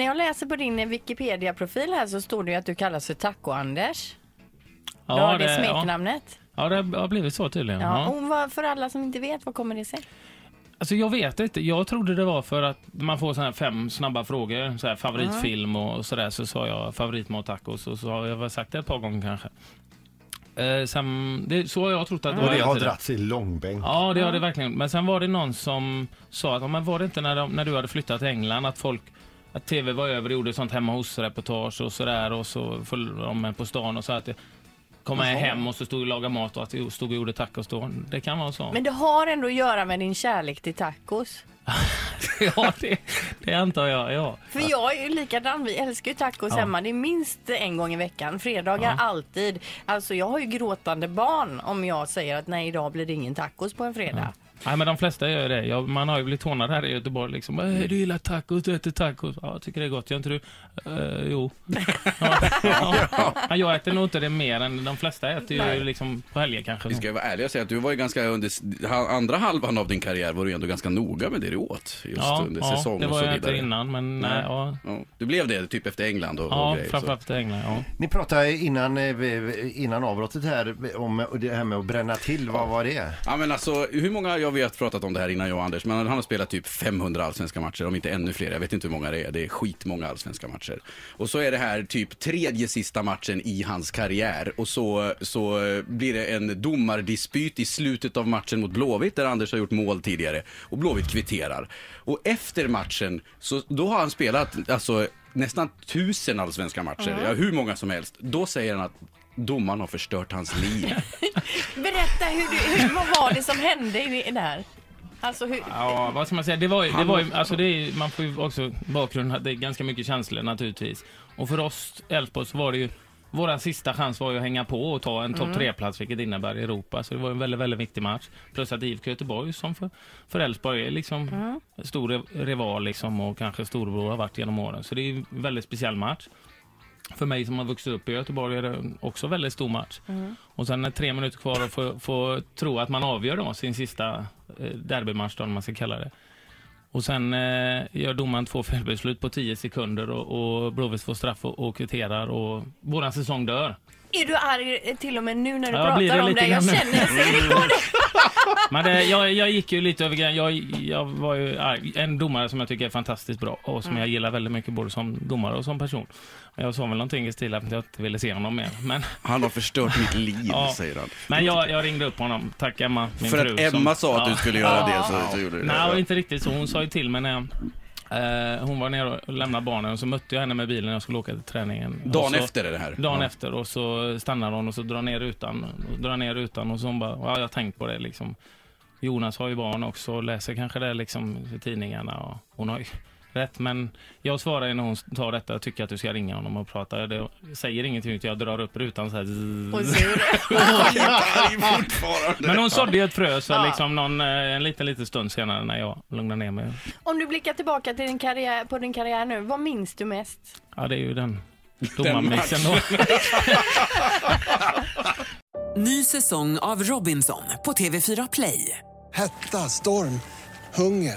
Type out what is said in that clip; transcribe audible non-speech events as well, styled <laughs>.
när jag läser på din Wikipedia-profil här så står det ju att du kallas för Taco-Anders. Ja, du har det, smeknamnet. Ja. ja, det har blivit så tydligen. Ja. Och vad, för alla som inte vet, vad kommer det sig? Alltså jag vet inte. Jag trodde det var för att man får såna här fem snabba frågor. Så här favoritfilm och sådär. Så sa jag favoritmat tacos och så har jag sagt det ett par gånger kanske. Eh, sen, det, så har jag trott att det Och var det har dragits i långbänk. Ja, det har det verkligen. Men sen var det någon som sa att, men var det inte när, de, när du hade flyttat till England att folk att tv var över och gjorde sånt hemma hos-reportage och sådär och så följde de med på stan och sa att det kom med hem och så stod och lagade mat och att jag stod och gjorde tacos då. Det kan vara så. Men det har ändå att göra med din kärlek till tacos. <laughs> ja, det, det antar jag, ja. För jag är ju likadan, vi älskar ju tacos Ja. hemma. Det är minst en gång i veckan. Fredagar alltid. Alltså jag har ju gråtande barn om jag säger att nej idag blir det ingen tacos på en fredag. Nej, men de flesta gör det. Jag, man har ju blivit hånad här i Göteborg. Liksom. "Äh, Du gillar tacos, du äter tacos. Ja, jag tycker det är gott. Gör inte du? "Eh, jo. <laughs> ja, ja. Ja, jag äter nog inte det mer än de flesta äter ju liksom på helger kanske. Vi ska vara ärliga och säga att du var ju ganska under andra halvan av din karriär var du ändå ganska noga med det du åt. Just ja, under ja, säsong det och var så jag inte vidare. innan, men nej, ja. Ja, du blev det typ efter England och, och Ja, grejer. framförallt efter England, ja. Ni pratade innan, eh, innan avbrottet här om det här med att bränna till. Vad var det? Ja men alltså, hur många, jag vet pratat om det här innan jag och Anders, men han har spelat typ 500 allsvenska matcher, om inte ännu fler. Jag vet inte hur många det är, det är skitmånga allsvenska matcher. Och så är det här typ tredje sista matchen i hans karriär och så, så blir det en domardispyt i slutet av matchen mot Blåvitt där Anders har gjort mål tidigare och Blåvitt kvitterar. Och efter matchen, så då har han spelat alltså nästan tusen allsvenska matcher, ja, hur många som helst. Då säger han att domaren har förstört hans liv. <laughs> Berätta, hur du, hur, vad var det som hände i det där? Alltså hur... Ja, vad ska man säga? Det var ju, det var ju alltså det är, man får ju också bakgrund, det är ganska mycket känslor naturligtvis. Och för oss Elfsborg så var det ju, våra sista chans var ju att hänga på och ta en topp tre-plats, vilket innebär Europa. Så det var en väldigt, väldigt viktig match. Plus att IFK Göteborg, som för, för Elfsborg är liksom en stor rival liksom och kanske storebror har varit genom åren. Så det är en väldigt speciell match. För mig som har vuxit upp i Göteborg är det också en väldigt stor match. Och sen är tre minuter kvar att få, få tro att man avgör då sin sista eh, derbymatch då, om man ska kalla det. Och sen eh, gör domaren två felbeslut på 10 sekunder och, och Blåvitt får straff och, och kvitterar och våran säsong dör. Är du arg till och med nu när du Ja, blir pratar det om lite det? Jag grann. känner, jag ser det på dig. <laughs> Men det, jag, jag gick ju lite över gränsen. jag, jag var ju arg. en domare som jag tycker är fantastiskt bra och som jag gillar väldigt mycket både som domare och som person. Jag sa väl någonting i stil att jag inte ville se honom mer. Men, <laughs> Han har förstört mitt liv, Ja. säger han. men jag, jag ringde upp honom. Tack Emma, min För fru. att Emma som- sa att Ja. du skulle göra det så, så gjorde du det. Nej, inte riktigt så. Hon sa ju till mig när jag, eh, hon var nere och lämnade barnen och så mötte jag henne med bilen när jag skulle åka till träningen. Dagen så, efter är det här. Dagen Ja. efter och så stannar hon och så drar ner rutan. Och drar ner rutan och så hon bara, ja jag har tänkt på det liksom. Jonas har ju barn också och läser kanske det liksom i tidningarna och hon har ju rätt men jag svarar när hon tar detta och tycker att du ska ringa honom och prata. Det säger ingenting utan jag drar upp rutan så här. Och <laughs> fortfarande. Men hon sådde ju ett frö så liksom någon, eh, en liten, liten stund senare när jag lugnade ner mig. Om du blickar tillbaka till din karriär, på din karriär nu, vad minns du mest? Ja, det är ju den domarmixen då. <laughs> Ny säsong av Robinson på TV4 Play. Hetta, storm, hunger.